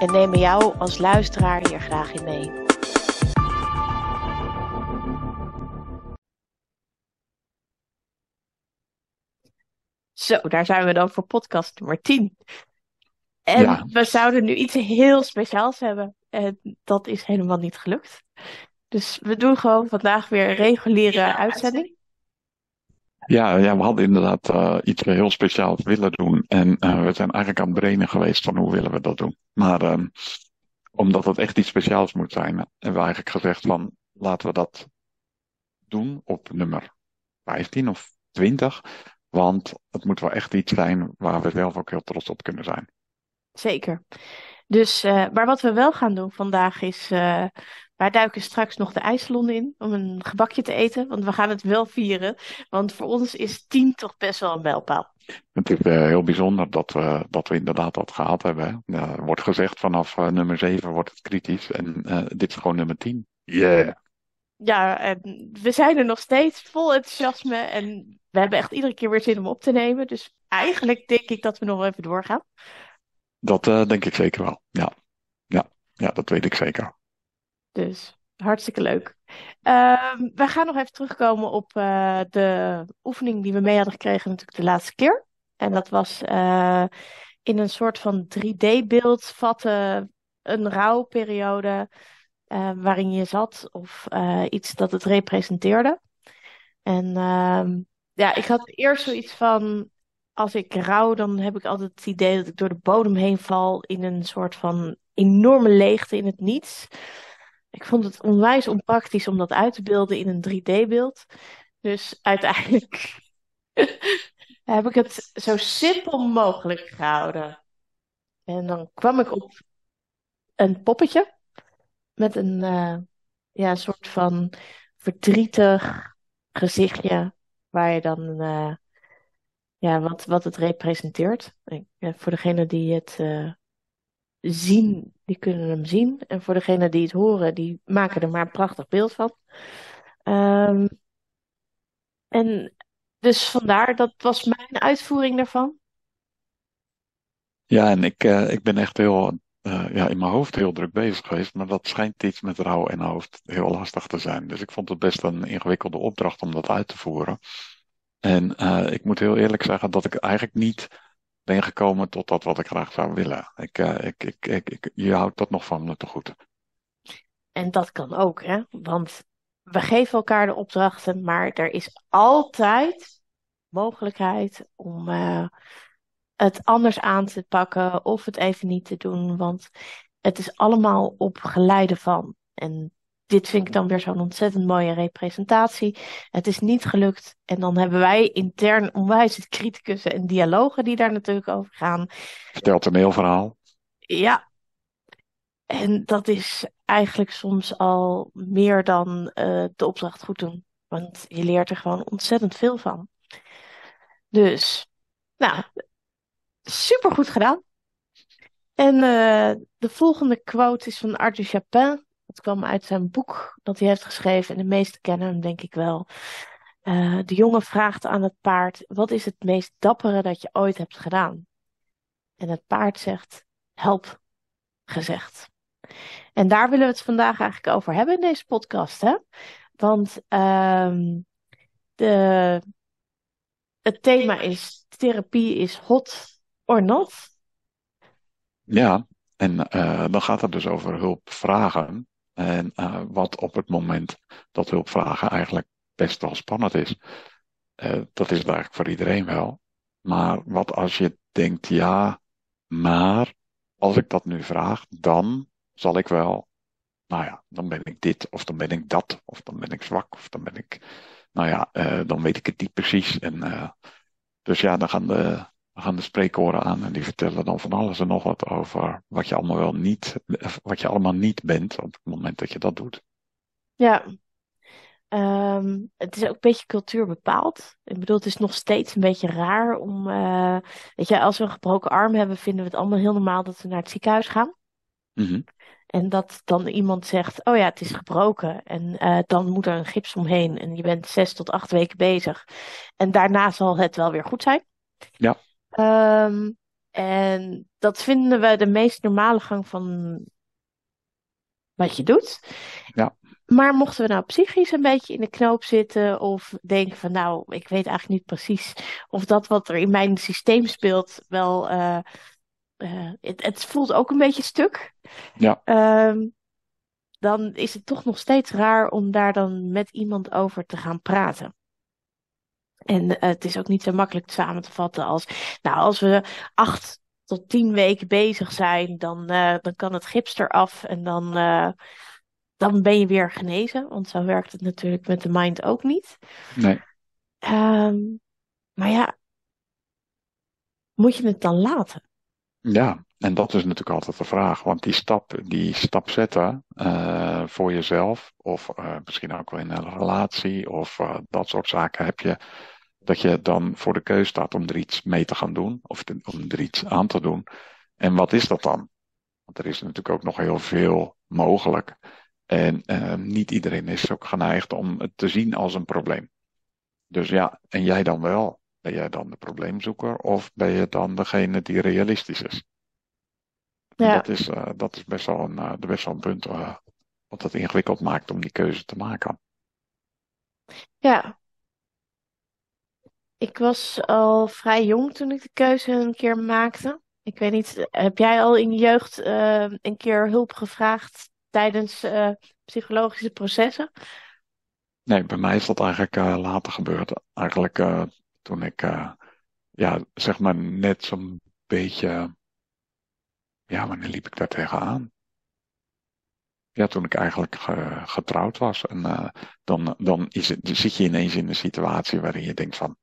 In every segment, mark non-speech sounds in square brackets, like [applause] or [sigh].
En nemen jou als luisteraar hier graag in mee. Zo, daar zijn we dan voor podcast nummer 10. En Ja. we zouden nu iets heel speciaals hebben. En dat is helemaal niet gelukt. Dus we doen gewoon vandaag weer een reguliere uitzending. Ja, ja, we hadden inderdaad eh, iets heel speciaals willen doen. En eh, we zijn eigenlijk aan het brainen geweest van hoe willen we dat doen. Maar ehm, omdat het echt iets speciaals moet zijn, hebben we eigenlijk gezegd van laten we dat doen op nummer 15 of 20. Want het moet wel echt iets zijn waar we zelf ook heel trots op kunnen zijn. Zeker. Dus, eh, maar wat we wel gaan doen vandaag is, eh, wij duiken straks nog de ijssalon in om een gebakje te eten, want we gaan het wel vieren. Want voor ons is tien toch best wel een mijlpaal. Het is eh, heel bijzonder dat we, dat we inderdaad dat gehad hebben. hè. Ja, er wordt gezegd vanaf eh, nummer 7 wordt het kritisch. En eh, dit is gewoon nummer 10. Yeah. Ja, en we zijn er nog steeds vol enthousiasme en we hebben echt iedere keer weer zin om op te nemen. Dus eigenlijk denk ik dat we nog wel even doorgaan. Dat eh, denk ik zeker wel. Ja. Ja. ja, dat weet ik zeker. Dus hartstikke leuk. Ehm, we gaan nog even terugkomen op eh, de oefening die we mee hadden gekregen natuurlijk de laatste keer. En dat was eh, in een soort van 3D-beeld vatten een rouwperiode eh, waarin je zat of iets dat het representeerde. En ehm, ja, ik had eerst zoiets van, als ik rouw, dan heb ik altijd het idee dat ik door de bodem heen val in een soort van enorme leegte in het niets. Ik vond het onwijs onpraktisch om dat uit te beelden in een 3D-beeld. Dus uiteindelijk [laughs] heb ik het zo simpel mogelijk gehouden. En dan kwam ik op een poppetje met een eh, ja, soort van verdrietig gezichtje, waar je dan eh, ja, wat, wat het representeert. Voor degene die het eh, zien, die kunnen hem zien. En voor degene die het horen, die maken er maar een prachtig beeld van. Ehm, en dus vandaar, dat was mijn uitvoering daarvan. Ja, en ik, eh, ik ben echt heel, eh, ja, in mijn hoofd heel druk bezig geweest. Maar dat schijnt iets met rouw en hoofd heel lastig te zijn. Dus ik vond het best een ingewikkelde opdracht om dat uit te voeren. En eh, ik moet heel eerlijk zeggen dat ik eigenlijk niet ben gekomen tot dat wat ik graag zou willen. Ik, eh, ik, ik, ik, ik- je houdt dat nog van me te goed. En dat kan ook, hè? Want we geven elkaar de opdrachten, maar er is altijd mogelijkheid om eh, het anders aan te pakken of het even niet te doen, want het is allemaal op geleide van. En dit vind ik dan weer zo'n ontzettend mooie representatie. Het is niet gelukt en dan hebben wij intern onwijs het criticus en dialogen die daar natuurlijk over gaan. Vertelt een heel verhaal. Ja, en dat is eigenlijk soms al meer dan eh, de opdracht goed doen. Want je leert er gewoon ontzettend veel van. Dus, nou, super goed gedaan. En eh, de volgende quote is van Arthur Chapin. Dat kwam uit zijn boek dat hij heeft geschreven. En de meesten kennen hem, denk ik wel. Eh, de jongen vraagt aan het paard: Wat is het meest dappere dat je ooit hebt gedaan? En het paard zegt: Help gezegd. En daar willen we het vandaag eigenlijk over hebben in deze podcast, hè? Want ehm, de, het thema is therapie is hot or not. Ja, en eh, dan gaat het dus over hulp vragen. En eh, wat op het moment dat hulp vragen eigenlijk best wel spannend is. Eh, dat is het eigenlijk voor iedereen wel. Maar wat als je denkt, ja, maar als ik dat nu vraag, dan zal ik wel, nou ja, dan ben ik dit, of dan ben ik dat, of dan ben ik zwak, of dan ben ik, nou ja, eh, dan weet ik het niet precies. En, dus ja, dan gaan de, Dan gaan de spreekoren aan en die vertellen dan van alles en nog wat over wat je allemaal wel niet, wat je allemaal niet bent op het moment dat je dat doet. Ja, Ehm, het is ook een beetje cultuurbepaald. Ik bedoel, het is nog steeds een beetje raar om. eh, weet je, als we een gebroken arm hebben, vinden we het allemaal heel normaal dat we naar het ziekenhuis gaan. Mhm. En dat dan iemand zegt: Oh ja, het is gebroken. En eh, dan moet er een gips omheen. En je bent zes tot acht weken bezig. En daarna zal het wel weer goed zijn. Ja. Ehm, en dat vinden we de meest normale gang van wat je doet. Ja. Maar mochten we nou psychisch een beetje in de knoop zitten of denken van nou, ik weet eigenlijk niet precies of dat wat er in mijn systeem speelt wel, eh, eh, het, het voelt ook een beetje stuk. Ja. Ehm, dan is het toch nog steeds raar om daar dan met iemand over te gaan praten. En eh, het is ook niet zo makkelijk samen te vatten als, nou, als we acht tot tien weken bezig zijn, dan, eh, dan kan het gips eraf en dan, eh, dan ben je weer genezen. Want zo werkt het natuurlijk met de mind ook niet. Nee. Ehm, maar ja, moet je het dan laten? Ja, en dat is natuurlijk altijd de vraag. Want die stap, die stap zetten voor jezelf, of misschien ook wel in een relatie, of dat soort zaken, heb je dat je dan voor de keuze staat om er iets mee te gaan doen, of te- om er iets aan te doen. En wat is dat dan? Want er is natuurlijk ook nog heel veel mogelijk. En eh, niet iedereen is ook geneigd om het te zien als een probleem. Dus ja, en jij dan wel? Ben jij dan de probleemzoeker of ben je dan degene die realistisch is? Ja. Dat is, eh, dat is best wel een, eh, best wel een punt eh, wat het ingewikkeld maakt om die keuze te maken. Ja, ik was al vrij jong toen ik de keuze een keer maakte. Ik weet niet, heb jij al in je jeugd eh, een keer hulp gevraagd tijdens eh, psychologische processen? Nee, bij mij is dat eigenlijk eh, later gebeurd. Eigenlijk eh, toen ik, ja, zeg maar net zo'n beetje, ja, wanneer liep ik daar tegenaan? Ja, toen ik eigenlijk ge- getrouwd was. En dan, dan is het, zit je ineens in een situatie waarin je denkt van,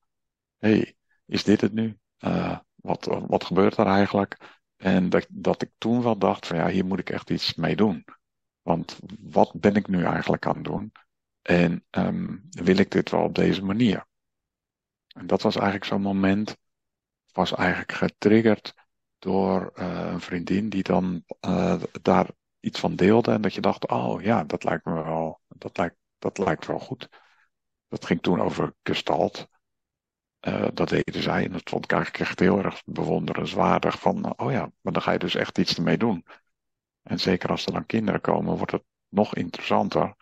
hey, is dit het nu? Eh, wat, wat gebeurt er eigenlijk? En dat, dat ik toen wel dacht van, ja, hier moet ik echt iets mee doen. Want wat ben ik nu eigenlijk aan het doen? En ehm, wil ik dit wel op deze manier? En dat was eigenlijk zo'n moment, was eigenlijk getriggerd door eh, een vriendin die dan eh, daar iets van deelde. En dat je dacht, oh ja, dat lijkt me wel, dat lijkt, dat lijkt wel goed. Dat ging toen over gestalt. Eh, dat deden zij en dat vond ik eigenlijk echt heel erg bewonderenswaardig. Van, oh ja, maar dan ga je dus echt iets ermee doen. En zeker als er dan kinderen komen, wordt het nog interessanter.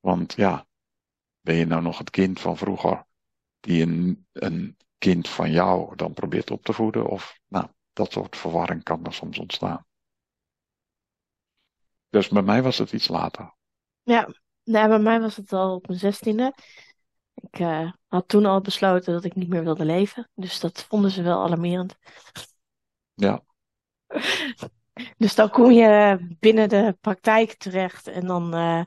Want ja, ben je nou nog het kind van vroeger die een, een kind van jou dan probeert op te voeden? Of nou, dat soort verwarring kan er soms ontstaan. Dus bij mij was het iets later. Ja, nee, bij mij was het al op mijn zestiende. Ik eh, had toen al besloten dat ik niet meer wilde leven. Dus dat vonden ze wel alarmerend. Ja, [laughs] Dus dan kom je binnen de praktijk terecht en dan eh,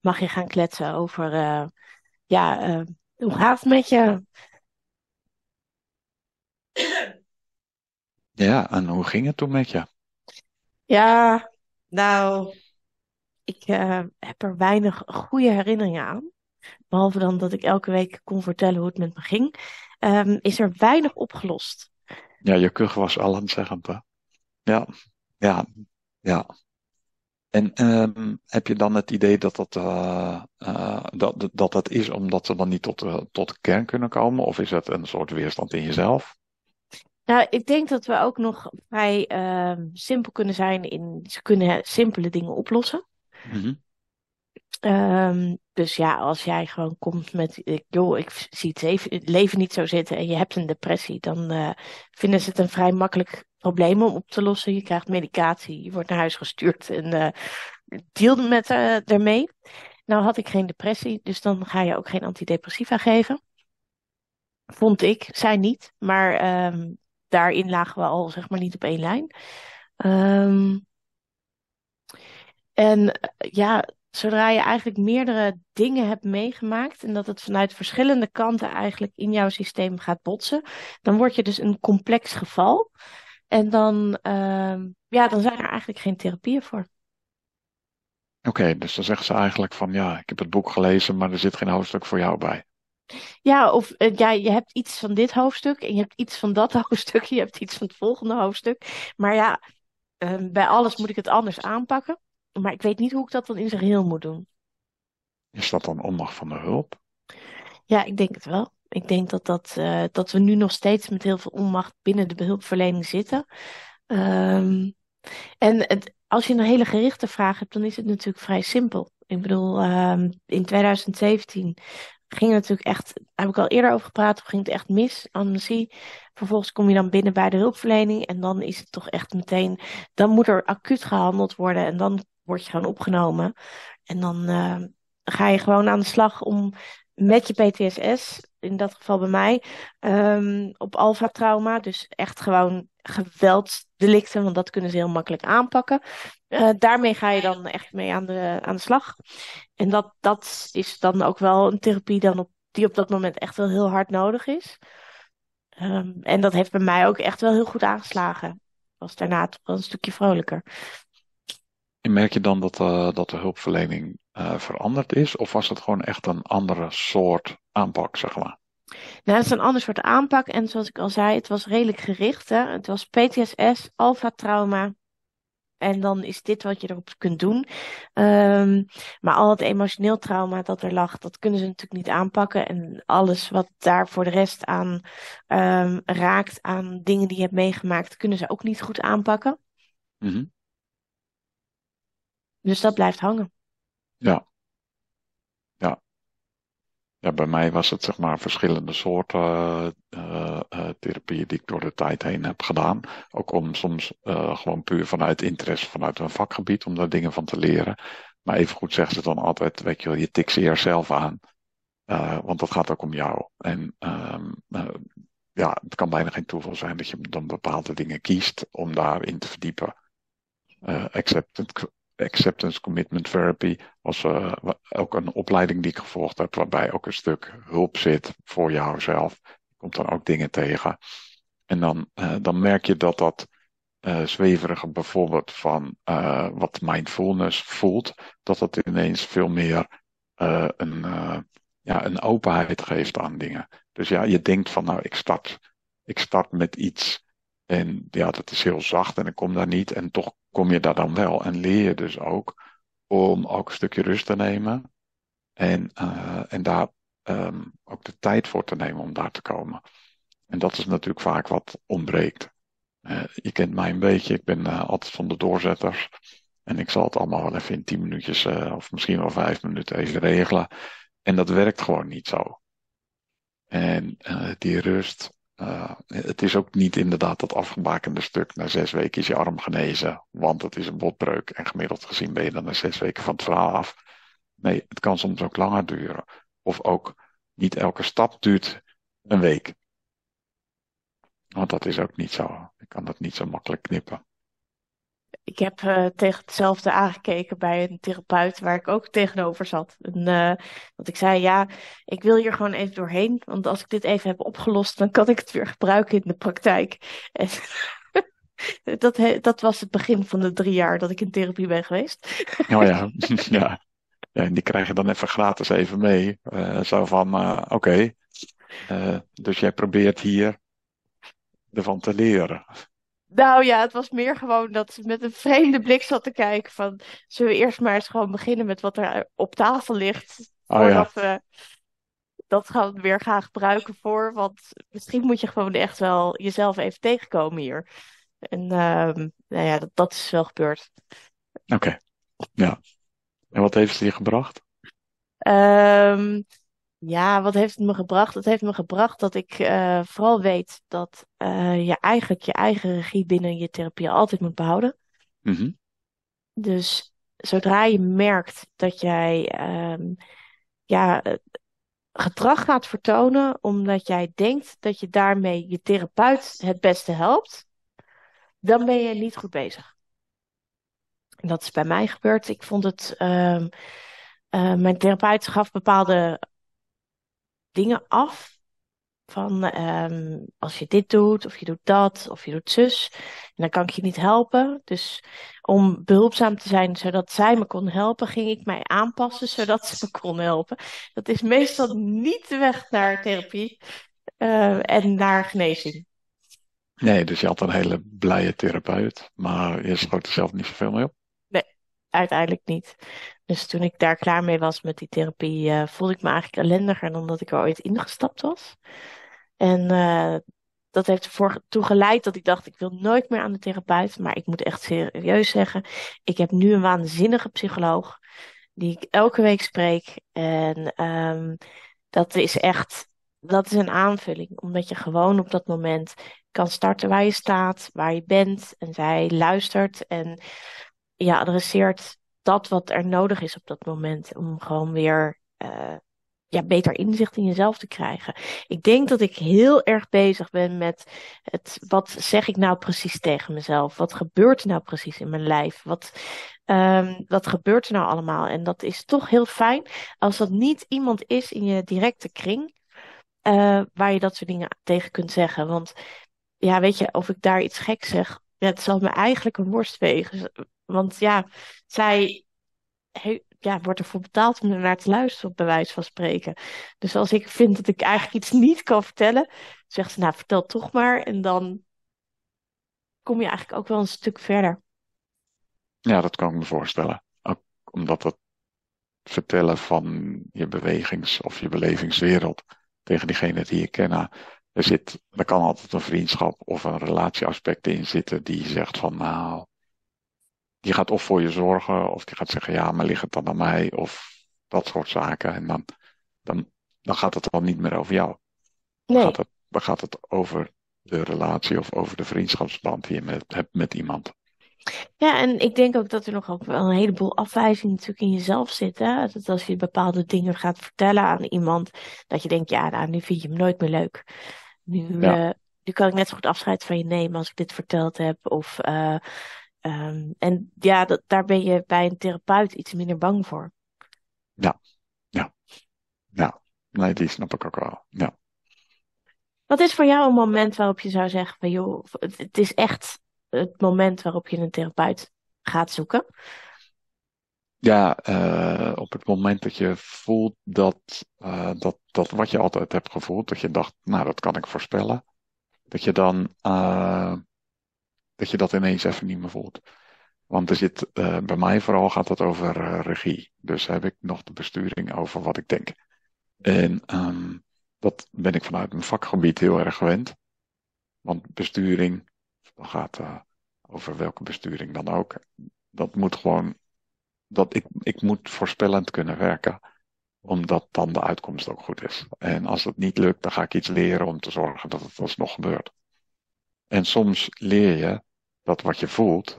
mag je gaan kletsen over, eh, ja, hoe gaat het met je? ja, en hoe ging het toen met je? Ja, nou, ik eh, heb er weinig goede herinneringen aan. Behalve dan dat ik elke week kon vertellen hoe het met me ging. Ehm, is er weinig opgelost. Ja, je kuch was alleenzeggend, hè? Ja, ja, ja. En ehm, heb je dan het idee dat dat, eh, eh, dat, dat dat is omdat ze dan niet tot, de tot de kern kunnen komen? Of is het een soort weerstand in jezelf? Nou, ik denk dat we ook nog vrij ehm, simpel kunnen zijn in, ze kunnen simpele dingen oplossen. Mhm. Ehm, dus ja, als jij gewoon komt met, joh, ik zie het leven, niet zo zitten en je hebt een depressie, dan eh, vinden ze het een vrij makkelijk probleem om op te lossen. Je krijgt medicatie, je wordt naar huis gestuurd en eh deal met eh daarmee. Nou had ik geen depressie, dus dan ga je ook geen antidepressiva geven. Vond ik, zij niet, maar ehm, daarin lagen we al zeg maar niet op één lijn. Ehm, en ja, zodra je eigenlijk meerdere dingen hebt meegemaakt en dat het vanuit verschillende kanten eigenlijk in jouw systeem gaat botsen, dan word je dus een complex geval. En dan, ehm, ja, dan zijn er eigenlijk geen therapieën voor. Oké, dus dan zeggen ze eigenlijk van ja, ik heb het boek gelezen, maar er zit geen hoofdstuk voor jou bij. Ja, of uh, ja, je hebt iets van dit hoofdstuk en je hebt iets van dat [laughs] hoofdstuk, je hebt iets van het volgende hoofdstuk. Maar ja, uh, bij alles moet ik het anders aanpakken. Maar ik weet niet hoe ik dat dan in zijn geheel moet doen. Is dat dan onmacht van de hulp? Ja, ik denk het wel. Ik denk dat, dat, uh, dat we nu nog steeds met heel veel onmacht binnen de behulpverlening zitten. Um, en het, als je een hele gerichte vraag hebt, dan is het natuurlijk vrij simpel. Ik bedoel, um, in 2017 ging het natuurlijk echt, daar heb ik al eerder over gepraat, ging het echt mis, amnesie. Vervolgens kom je dan binnen bij de hulpverlening en dan is het toch echt meteen, dan moet er acuut gehandeld worden en dan word je gewoon opgenomen. En dan uh, ga je gewoon aan de slag om met je PTSS, in dat geval bij mij, um, op alfa-trauma, dus echt gewoon geweldsdelicten, want dat kunnen ze heel makkelijk aanpakken. Uh, daarmee ga je dan echt mee aan de, aan de slag. En dat, dat is dan ook wel een therapie dan op, die op dat moment echt wel heel hard nodig is. Um, en dat heeft bij mij ook echt wel heel goed aangeslagen. Was daarna toch wel een stukje vrolijker. En merk je dan dat, uh, dat de hulpverlening uh, veranderd is? Of was het gewoon echt een andere soort aanpak, zeg maar? Nou, het is een ander soort aanpak. En zoals ik al zei, het was redelijk gericht. Hè? Het was PTSS, alfa-trauma. En dan is dit wat je erop kunt doen. Um, maar al het emotioneel trauma dat er lag, dat kunnen ze natuurlijk niet aanpakken. En alles wat daar voor de rest aan um, raakt, aan dingen die je hebt meegemaakt, kunnen ze ook niet goed aanpakken. Mm -hmm. Dus dat blijft hangen. Ja. Ja. Ja, bij mij was het zeg maar verschillende soorten uh, uh, therapieën die ik door de tijd heen heb gedaan. Ook om soms uh, gewoon puur vanuit interesse, vanuit een vakgebied, om daar dingen van te leren. Maar evengoed zeggen ze dan altijd, weet je wel, je tikt ze jezelf aan. want dat gaat ook om jou. En um, ja, het kan bijna geen toeval zijn dat je dan bepaalde dingen kiest om daarin te verdiepen. acceptance, Acceptance Commitment Therapy was uh, ook een opleiding die ik gevolgd heb, waarbij ook een stuk hulp zit voor jouzelf. Je komt dan ook dingen tegen. En dan, uh, dan merk je dat dat uh, zweverige bijvoorbeeld van wat mindfulness voelt, dat dat ineens veel meer een, ja, een openheid geeft aan dingen. Dus ja, je denkt van nou, ik start, ik start met iets en ja, dat is heel zacht en ik kom daar niet. En toch kom je daar dan wel. En leer je dus ook om ook een stukje rust te nemen. En, uh, en daar um, ook de tijd voor te nemen om daar te komen. En dat is natuurlijk vaak wat ontbreekt. Uh, je kent mij een beetje, ik ben uh, altijd van de doorzetters. En ik zal het allemaal wel even in tien minuutjes of misschien wel vijf minuten even regelen. En dat werkt gewoon niet zo. En die rust, uh, het is ook niet inderdaad dat afgebakende stuk. Na zes weken is je arm genezen, want het is een botbreuk. En gemiddeld gezien ben je dan na zes weken van het verhaal af. Nee, het kan soms ook langer duren. Of ook niet elke stap duurt een week. Want dat is ook niet zo. Ik kan dat niet zo makkelijk knippen ik heb uh, tegen hetzelfde aangekeken bij een therapeut waar ik ook tegenover zat. En, uh, dat ik zei, ja, ik wil hier gewoon even doorheen. Want als ik dit even heb opgelost, dan kan ik het weer gebruiken in de praktijk. En [laughs] dat, dat was het begin van de drie jaar dat ik in therapie ben geweest. Oh ja, [laughs] [laughs] ja. ja en die krijg je dan even gratis even mee. Uh, zo van, oké, okay. dus jij probeert hier ervan te leren. Nou ja, het was meer gewoon dat ze met een vreemde blik zat te kijken van... Zullen we eerst maar eens gewoon beginnen met wat er op tafel ligt? Voordat oh, ja. we dat gaan weer gaan gebruiken voor. Want misschien moet je gewoon echt wel jezelf even tegenkomen hier. En uh, nou ja, dat, dat is wel gebeurd. Oké, okay. ja. En wat heeft ze je gebracht? Um, ja, wat heeft het me gebracht? Het heeft me gebracht dat ik uh, vooral weet dat uh, je eigenlijk je eigen regie binnen je therapie altijd moet behouden. Mm -hmm. Dus zodra je merkt dat jij um, ja, gedrag gaat vertonen omdat jij denkt dat je daarmee je therapeut het beste helpt, dan ben je niet goed bezig. En dat is bij mij gebeurd. Ik vond het, ehm, eh, mijn therapeut gaf bepaalde dingen af. Van ehm, als je dit doet, of je doet dat, of je doet zus. En dan kan ik je niet helpen. Dus om behulpzaam te zijn, zodat zij me kon helpen, ging ik mij aanpassen, zodat ze me kon helpen. Dat is meestal niet de weg naar therapie uh, en naar genezing. Nee, dus je had een hele blije therapeut, maar je schoot er zelf niet zoveel mee op? Uiteindelijk niet. Dus toen ik daar klaar mee was met die therapie, uh, voelde ik me eigenlijk ellendiger dan dat ik er ooit ingestapt was. En uh, dat heeft ervoor toe geleid dat ik dacht, ik wil nooit meer aan de therapeut. Maar ik moet echt serieus zeggen, ik heb nu een waanzinnige psycholoog die ik elke week spreek. En um, dat is echt, dat is een aanvulling. Omdat je gewoon op dat moment kan starten waar je staat, waar je bent. En zij luistert en ja, adresseert dat wat er nodig is op dat moment. Om gewoon weer uh, ja, beter inzicht in jezelf te krijgen. Ik denk dat ik heel erg bezig ben met het, wat zeg ik nou precies tegen mezelf? Wat gebeurt er nou precies in mijn lijf? Wat, um, wat gebeurt er nou allemaal? En dat is toch heel fijn als dat niet iemand is in je directe kring, uh, waar je dat soort dingen tegen kunt zeggen. Want ja, weet je, of ik daar iets gek zeg, het zal me eigenlijk een worst wegen. Want ja, zij ja, wordt ervoor betaald om er naar te luisteren, op bewijs van spreken. Dus als ik vind dat ik eigenlijk iets [laughs] niet kan vertellen, zegt ze, nou, vertel toch maar. En dan kom je eigenlijk ook wel een stuk verder. Ja, dat kan ik me voorstellen. Ook omdat het vertellen van je bewegings- of je belevingswereld tegen diegene die je kennen. Er, zit, er kan altijd een vriendschap of een relatieaspect in zitten die zegt van nou, die gaat of voor je zorgen, of die gaat zeggen, ja, maar ligt het dan aan mij, of dat soort zaken. En dan, dan, dan gaat het al niet meer over jou. Dan, nee. gaat het, dan gaat het over de relatie of over de vriendschapsband die je met, hebt met iemand. Ja, en ik denk ook dat er nog ook wel een heleboel afwijzing natuurlijk in jezelf zit. Hè? Dat als je bepaalde dingen gaat vertellen aan iemand, dat je denkt, ja, nou, nu vind je hem nooit meer leuk. Nu, ja. uh, nu kan ik net zo goed afscheid van je nemen als ik dit verteld heb. Of uh, Um, en ja, dat, daar ben je bij een therapeut iets minder bang voor. Ja, ja, ja. Nee, die snap ik ook wel. Ja. Wat is voor jou een moment waarop je zou zeggen van joh, het is echt het moment waarop je een therapeut gaat zoeken? Ja, uh, op het moment dat je voelt dat, uh, dat, dat wat je altijd hebt gevoeld, dat je dacht, nou dat kan ik voorspellen, dat je dan uh, dat je dat ineens even niet meer voelt. Want er zit, uh, bij mij vooral gaat het over uh, regie. Dus heb ik nog de besturing over wat ik denk. En um, dat ben ik vanuit mijn vakgebied heel erg gewend. Want besturing, dat gaat uh, over welke besturing dan ook. Dat moet gewoon, dat ik, ik moet voorspellend kunnen werken. Omdat dan de uitkomst ook goed is. En als het niet lukt, dan ga ik iets leren om te zorgen dat het alsnog gebeurt. En soms leer je dat wat je voelt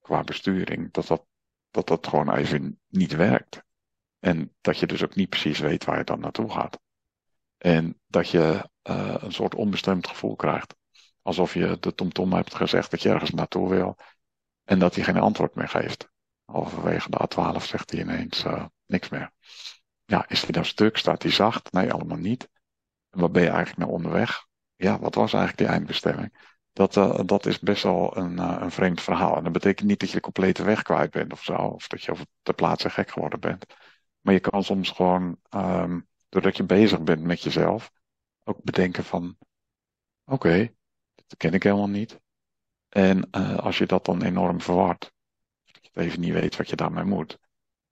qua besturing, dat dat, dat dat gewoon even niet werkt. En dat je dus ook niet precies weet waar je dan naartoe gaat. En dat je uh, een soort onbestemd gevoel krijgt. Alsof je de TomTom hebt gezegd dat je ergens naartoe wil. En dat hij geen antwoord meer geeft. Halverwege de A12 zegt hij ineens uh, niks meer. Ja, is hij dan stuk? Staat hij zacht? Nee, allemaal niet. En wat ben je eigenlijk naar onderweg? Ja, wat was eigenlijk die eindbestemming? Dat, uh, dat is best wel een, uh, een vreemd verhaal. En dat betekent niet dat je de complete weg kwijt bent of zo, of dat je over de plaatsen gek geworden bent. Maar je kan soms gewoon, um, doordat je bezig bent met jezelf, ook bedenken van, oké, okay, dat ken ik helemaal niet. En uh, als je dat dan enorm verward, dat je even niet weet wat je daarmee moet,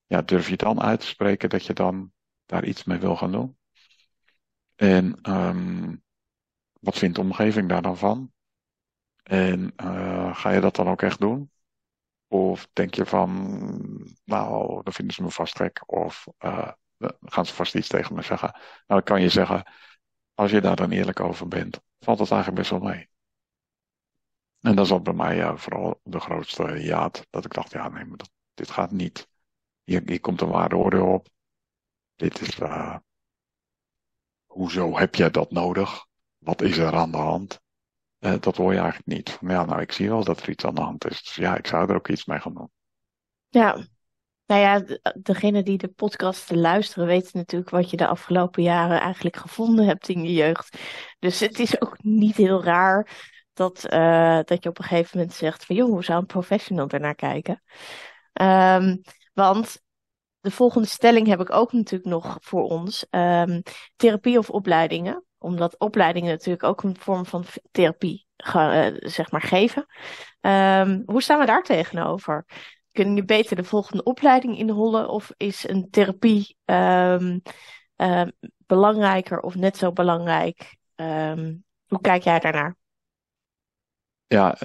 ja, durf je dan uit te spreken dat je dan daar iets mee wil gaan doen? En um, wat vindt de omgeving daar dan van? En uh, ga je dat dan ook echt doen? Of denk je van, nou, dan vinden ze me vast gek. Of uh, gaan ze vast iets tegen me zeggen. Nou, dan kan je zeggen, als je daar dan eerlijk over bent, valt het eigenlijk best wel mee. En dat was bij mij uh, vooral de grootste jaad. Dat ik dacht, ja, nee, maar dat, dit gaat niet. Hier, komt een waardeoordeel op. Dit is, uh, hoezo heb jij dat nodig? Wat is er aan de hand? Uh, dat hoor je eigenlijk niet. Van, ja, nou, ik zie wel dat er iets aan de hand is. Dus ja, ik zou er ook iets mee gaan doen. Ja, nou ja, de- degene die de podcast luisteren weten natuurlijk wat je de afgelopen jaren eigenlijk gevonden hebt in je jeugd. Dus het is ook niet heel raar dat, eh, dat je op een gegeven moment zegt van joh, hoe zou een professional ernaar kijken? Ehm, want de volgende stelling heb ik ook natuurlijk nog voor ons. Ehm, therapie of opleidingen? Omdat opleidingen natuurlijk ook een vorm van therapie eh, zeg maar geven. Ehm, hoe staan we daar tegenover? Kun je beter de volgende opleiding inhollen of is een therapie ehm, ehm, belangrijker of net zo belangrijk? Hoe kijk jij daarnaar? Ja,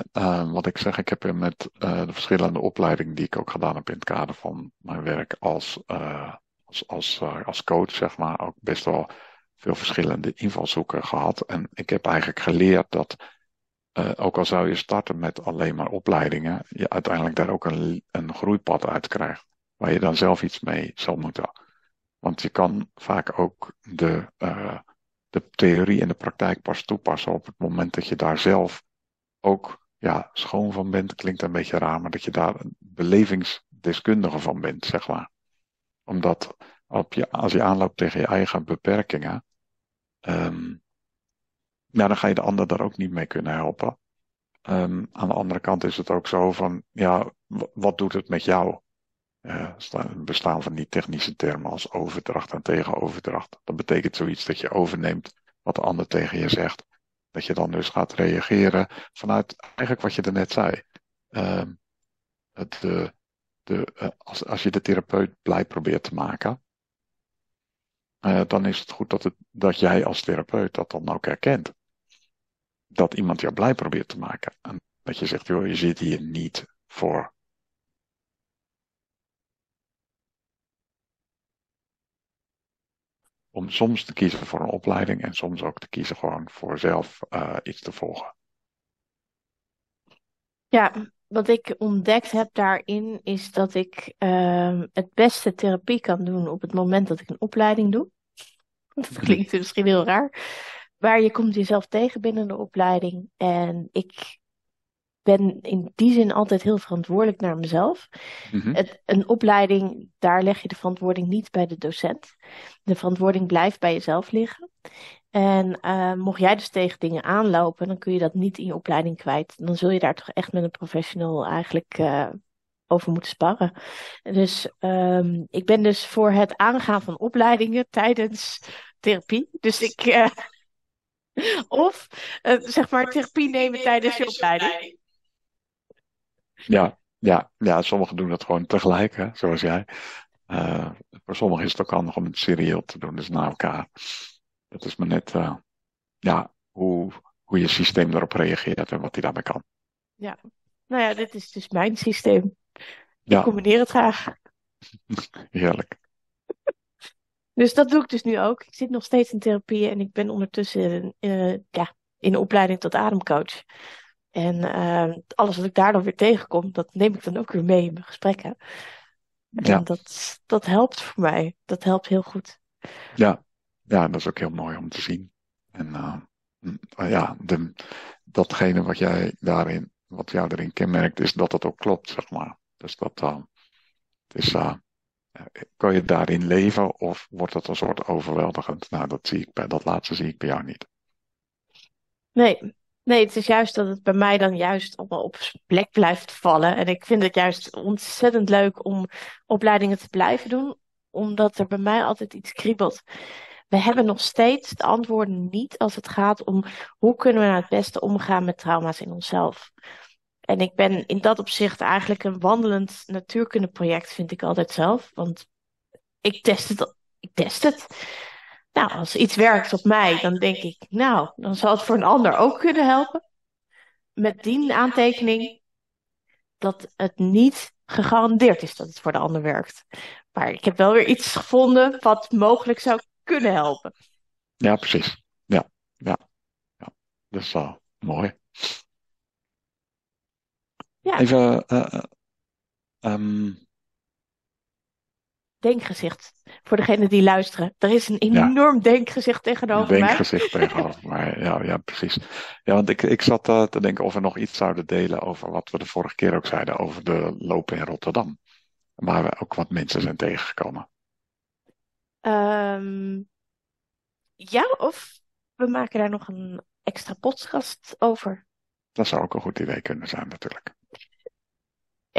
wat ik zeg, ik heb met eh, de verschillende opleidingen die ik ook gedaan heb in het kader van mijn werk als, eh, als, als, als coach, zeg maar, ook best wel veel verschillende invalshoeken gehad. En ik heb eigenlijk geleerd dat, eh, ook al zou je starten met alleen maar opleidingen, je uiteindelijk daar ook een, een groeipad uit krijgt, waar je dan zelf iets mee zal moeten. Want je kan vaak ook de, eh, de theorie en de praktijk pas toepassen op het moment dat je daar zelf ook ja, schoon van bent, klinkt een beetje raar, maar dat je daar een belevingsdeskundige van bent, zeg maar. Omdat op je, als je aanloopt tegen je eigen beperkingen, ehm, ja, dan ga je de ander daar ook niet mee kunnen helpen. Ehm, aan de andere kant is het ook zo van, ja, wat doet het met jou? Sta- bestaan van die technische termen als overdracht en tegenoverdracht. Dat betekent zoiets dat je overneemt wat de ander tegen je zegt. Dat je dan dus gaat reageren vanuit eigenlijk wat je er net zei. Het, de, de, eh, als, als je de therapeut blij probeert te maken, eh, dan is het goed dat, het, dat jij als therapeut dat dan ook herkent. Dat iemand jou blij probeert te maken. En dat je zegt, joh, je zit hier niet voor om soms te kiezen voor een opleiding en soms ook te kiezen gewoon voor zelf uh, iets te volgen. Ja, wat ik ontdekt heb daarin is dat ik uh, het beste therapie kan doen op het moment dat ik een opleiding doe. [laughs] Dat klinkt misschien heel raar. Maar je komt jezelf tegen binnen de opleiding. En ik ben in die zin altijd heel verantwoordelijk naar mezelf. Mm-hmm. Het, een opleiding, daar leg je de verantwoording niet bij de docent. De verantwoording blijft bij jezelf liggen. En uh, mocht jij dus tegen dingen aanlopen, dan kun je dat niet in je opleiding kwijt. Dan zul je daar toch echt met een professional eigenlijk uh, over moeten sparren. Dus um, ik ben dus voor het aangaan van opleidingen tijdens therapie. Dus ik. Uh, [laughs] of zeg maar therapie nemen tijdens je opleiding. Ja, ja, ja, sommigen doen dat gewoon tegelijk, hè, zoals jij. Uh, voor sommigen is het ook handig om het serieel te doen, dus na elkaar. Dat is maar net, uh, ja, hoe, hoe je systeem daarop reageert en wat hij daarbij kan. Ja, nou ja, dit is dus mijn systeem. Ja. Ik combineer het graag. [laughs] Heerlijk. Dus dat doe ik dus nu ook. Ik zit nog steeds in therapie en ik ben ondertussen uh, ja, in de opleiding tot ademcoach. En uh, alles wat ik daar dan weer tegenkom, dat neem ik dan ook weer mee in mijn gesprekken. En Ja. dat, dat helpt voor mij. Dat helpt heel goed. Ja. ja, dat is ook heel mooi om te zien. En uh, ja, de, datgene wat jij daarin, wat jou erin kenmerkt, is dat het ook klopt, zeg maar. Dus dat uh, is, uh, kan je daarin leven of wordt het een soort overweldigend? Nou, dat zie ik bij, dat laatste zie ik bij jou niet. Nee, Nee, het is juist dat het bij mij dan juist allemaal op plek blijft vallen. En ik vind het juist ontzettend leuk om opleidingen te blijven doen, omdat er bij mij altijd iets kriebelt. We hebben nog steeds de antwoorden niet als het gaat om hoe kunnen we nou het beste omgaan met trauma's in onszelf. En ik ben in dat opzicht eigenlijk een wandelend natuurkundeproject, vind ik altijd zelf. Want ik test het. Ik test het. Nou, als iets werkt op mij, dan denk ik, nou, dan zal het voor een ander ook kunnen helpen. Met die aantekening dat het niet gegarandeerd is dat het voor de ander werkt. Maar ik heb wel weer iets gevonden wat mogelijk zou kunnen helpen. Ja, precies. Ja, ja, ja. Dat is wel mooi. Ja. Even, uh, um, denkgezicht. Voor degenen die luisteren. Er is een enorm ja. denkgezicht tegenover denkgezicht mij. [laughs] tegenover mij, ja, ja, precies. Ja, want ik, ik zat uh, te denken of we nog iets zouden delen over wat we de vorige keer ook zeiden over de lopen in Rotterdam. waar we ook wat mensen zijn tegengekomen. Ehm, ja, of we maken daar nog een extra podcast over. Dat zou ook een goed idee kunnen zijn, natuurlijk.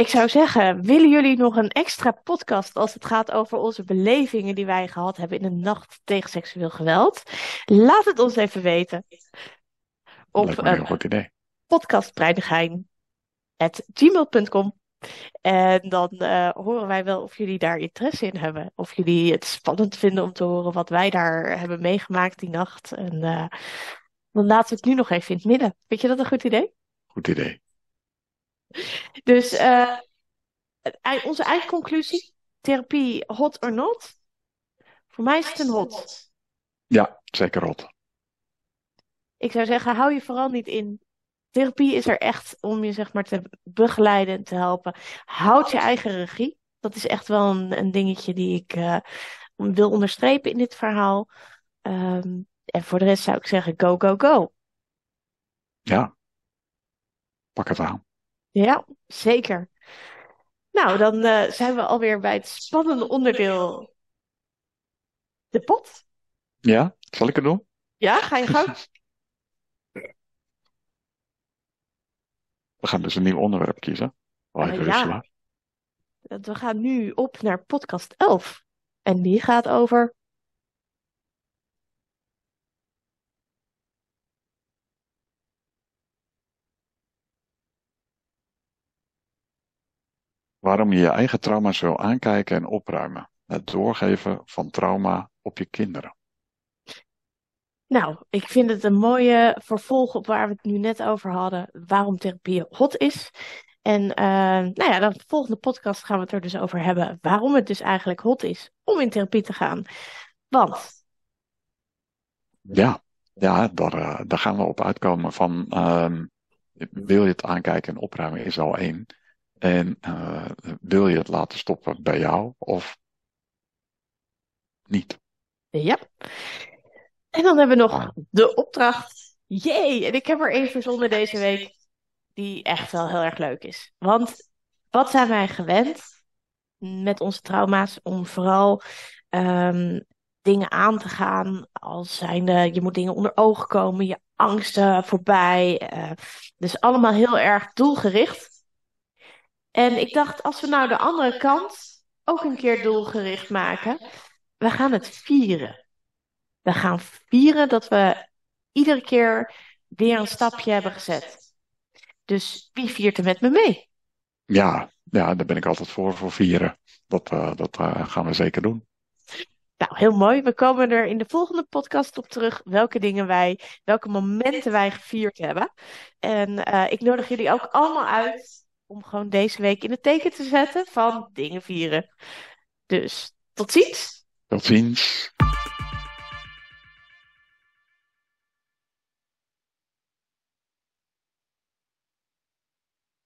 Ik zou zeggen, willen jullie nog een extra podcast als het gaat over onze belevingen die wij gehad hebben in de nacht tegen seksueel geweld? Laat het ons even weten. Op een goed idee. podcastbreinigijn.gmail.com En dan eh, horen wij wel of jullie daar interesse in hebben. Of jullie het spannend vinden om te horen wat wij daar hebben meegemaakt die nacht. En eh, dan laten we het nu nog even in het midden. Vind je dat een goed idee? Goed idee. [laughs] Dus eh, ei- onze eindconclusie: therapie hot or not? Voor mij is het een hot. Ja, zeker rot. Ik zou zeggen, hou je vooral niet in. Therapie is er echt om je zeg maar te begeleiden en te helpen. Houd je eigen regie. Dat is echt wel een, een dingetje die ik eh, wil onderstrepen in dit verhaal. Ehm, en voor de rest zou ik zeggen, go, go, go. Ja, pak het aan. Ja, zeker. Nou, dan eh, zijn we alweer bij het spannende onderdeel, de pot. Ja, zal ik het doen? Ja, ga je gang. We gaan dus een nieuw onderwerp kiezen. Even ja. We gaan nu op naar podcast 11. En die gaat over. Waarom je je eigen trauma's wil aankijken en opruimen. Het doorgeven van trauma op je kinderen. Nou, ik vind het een mooie vervolg op waar we het nu net over hadden. Waarom therapie hot is. En eh, nou ja, dan de volgende podcast gaan we het er dus over hebben. Waarom het dus eigenlijk hot is om in therapie te gaan. Want, Ja, ja daar, eh, daar gaan we op uitkomen van ehm, wil je het aankijken en opruimen is al één. En eh, wil je het laten stoppen bij jou of niet? ja. En dan hebben we nog de opdracht. Jee, en ik heb er één verzonnen deze week. Die echt wel heel erg leuk is. Want wat zijn wij gewend met onze trauma's om vooral ehm, dingen aan te gaan als zijnde, je moet dingen onder ogen komen, je angsten voorbij. eh, dus allemaal heel erg doelgericht. En ik dacht, als we nou de andere kant ook een keer doelgericht maken, we gaan het vieren. We gaan vieren dat we iedere keer weer een stapje hebben gezet. Dus wie viert er met me mee? Ja, ja, daar ben ik altijd voor, voor vieren. Dat, eh, dat eh, gaan we zeker doen. Nou, heel mooi. We komen er in de volgende podcast op terug welke dingen wij, welke momenten wij gevierd hebben. En eh, ik nodig jullie ook allemaal uit om gewoon deze week in het teken te zetten van dingen vieren. Dus tot ziens. Tot ziens.